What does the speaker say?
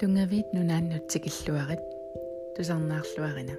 тунгавит нунааннутсик иллуарит тусарнаарлуарина